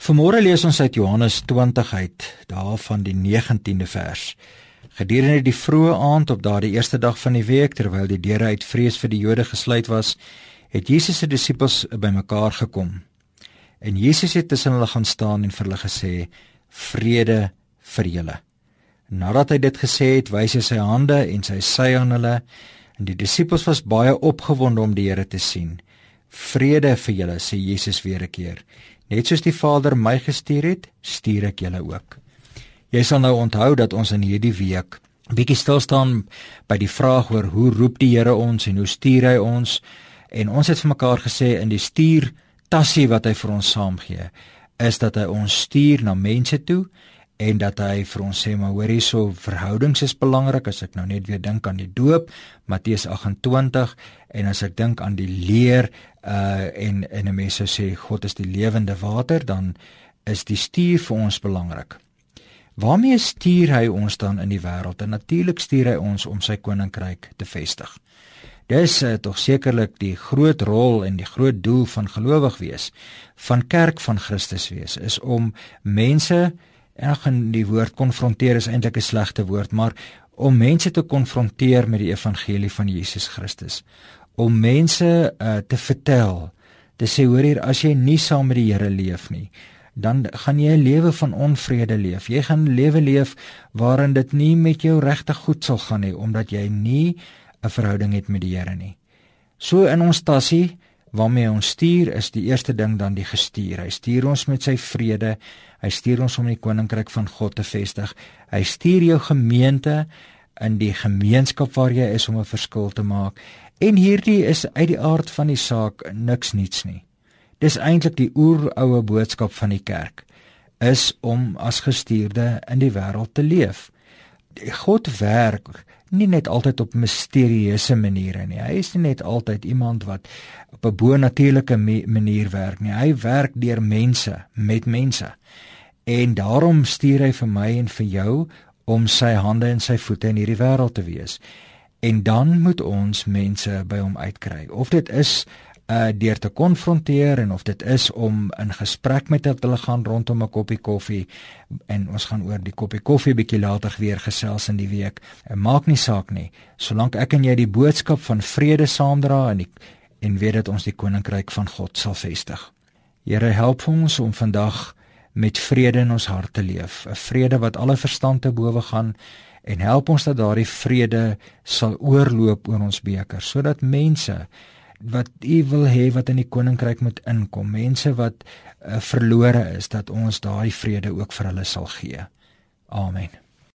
Vanmôre lees ons uit Johannes 20 uit, daarvan die 19de vers. Gedurende die vroeë aand op daardie eerste dag van die week, terwyl die deure uit vrees vir die Jode gesluit was, het Jesus se disippels bymekaar gekom. En Jesus het tussen hulle gaan staan en vir hulle gesê: "Vrede vir julle." Nadat hy dit gesê het, wys hy sy hande en sy sy aan hulle, en die disippels was baie opgewonde om die Here te sien. "Vrede vir julle," sê Jesus weer 'n keer. Net soos die Vader my gestuur het, stuur ek julle ook. Jy sal nou onthou dat ons in hierdie week bietjie stil staan by die vraag oor hoe roep die Here ons en hoe stuur hy ons? En ons het vir mekaar gesê in die stuur tassie wat hy vir ons saamgee, is dat hy ons stuur na mense toe en dat hy vir ons sê maar hoor hierso verhoudings is belangrik as ek nou net weer dink aan die doop Matteus 28 en as ek dink aan die leer uh en en 'n mens sou sê God is die lewende water dan is die stuur vir ons belangrik. Waarmee stuur hy ons dan in die wêreld? En natuurlik stuur hy ons om sy koninkryk te vestig. Dis uh, tog sekerlik die groot rol en die groot doel van gelowig wees, van kerk van Christus wees, is om mense Ag en die woord konfronteer is eintlik 'n slegte woord, maar om mense te konfronteer met die evangelie van Jesus Christus. Om mense uh, te vertel, te sê hoor hier as jy nie saam met die Here leef nie, dan gaan jy 'n lewe van onvrede leef. Jy gaan 'n lewe leef waarin dit nie met jou regtig goed sal gaan nie omdat jy nie 'n verhouding het met die Here nie. So in ons tassie waarmee ons stuur is die eerste ding dan die gestuur. Hy stuur ons met sy vrede. Hy stuur ons om die koninkryk van God te vestig. Hy stuur jou gemeente in die gemeenskap waar jy is om 'n verskil te maak. En hierdie is uit die aard van die saak niks niets nie. Dis eintlik die oeroue boodskap van die kerk is om as gestuurde in die wêreld te leef. God werk nie net altyd op misterieuse maniere nie. Hy is nie net altyd iemand wat op 'n bo-natuurlike manier werk nie. Hy werk deur mense, met mense. En daarom stuur hy vir my en vir jou om sy hande en sy voete in hierdie wêreld te wees. En dan moet ons mense by hom uitkry. Of dit is uh deur te konfronteer en of dit is om in gesprek met hulle gaan rondom 'n koppie koffie en ons gaan oor die koppie koffie bietjie later weer gesels in die week. En maak nie saak nie, solank ek en jy die boodskap van vrede saamdra en die, en weet dat ons die koninkryk van God sal vestig. Here help ons om vandag met vrede in ons hart te leef, 'n vrede wat alle verstand te bowe gaan en help ons dat daardie vrede sal oorloop oor ons beker sodat mense wat u wil hê wat in die koninkryk moet inkom, mense wat uh, verlore is, dat ons daai vrede ook vir hulle sal gee. Amen.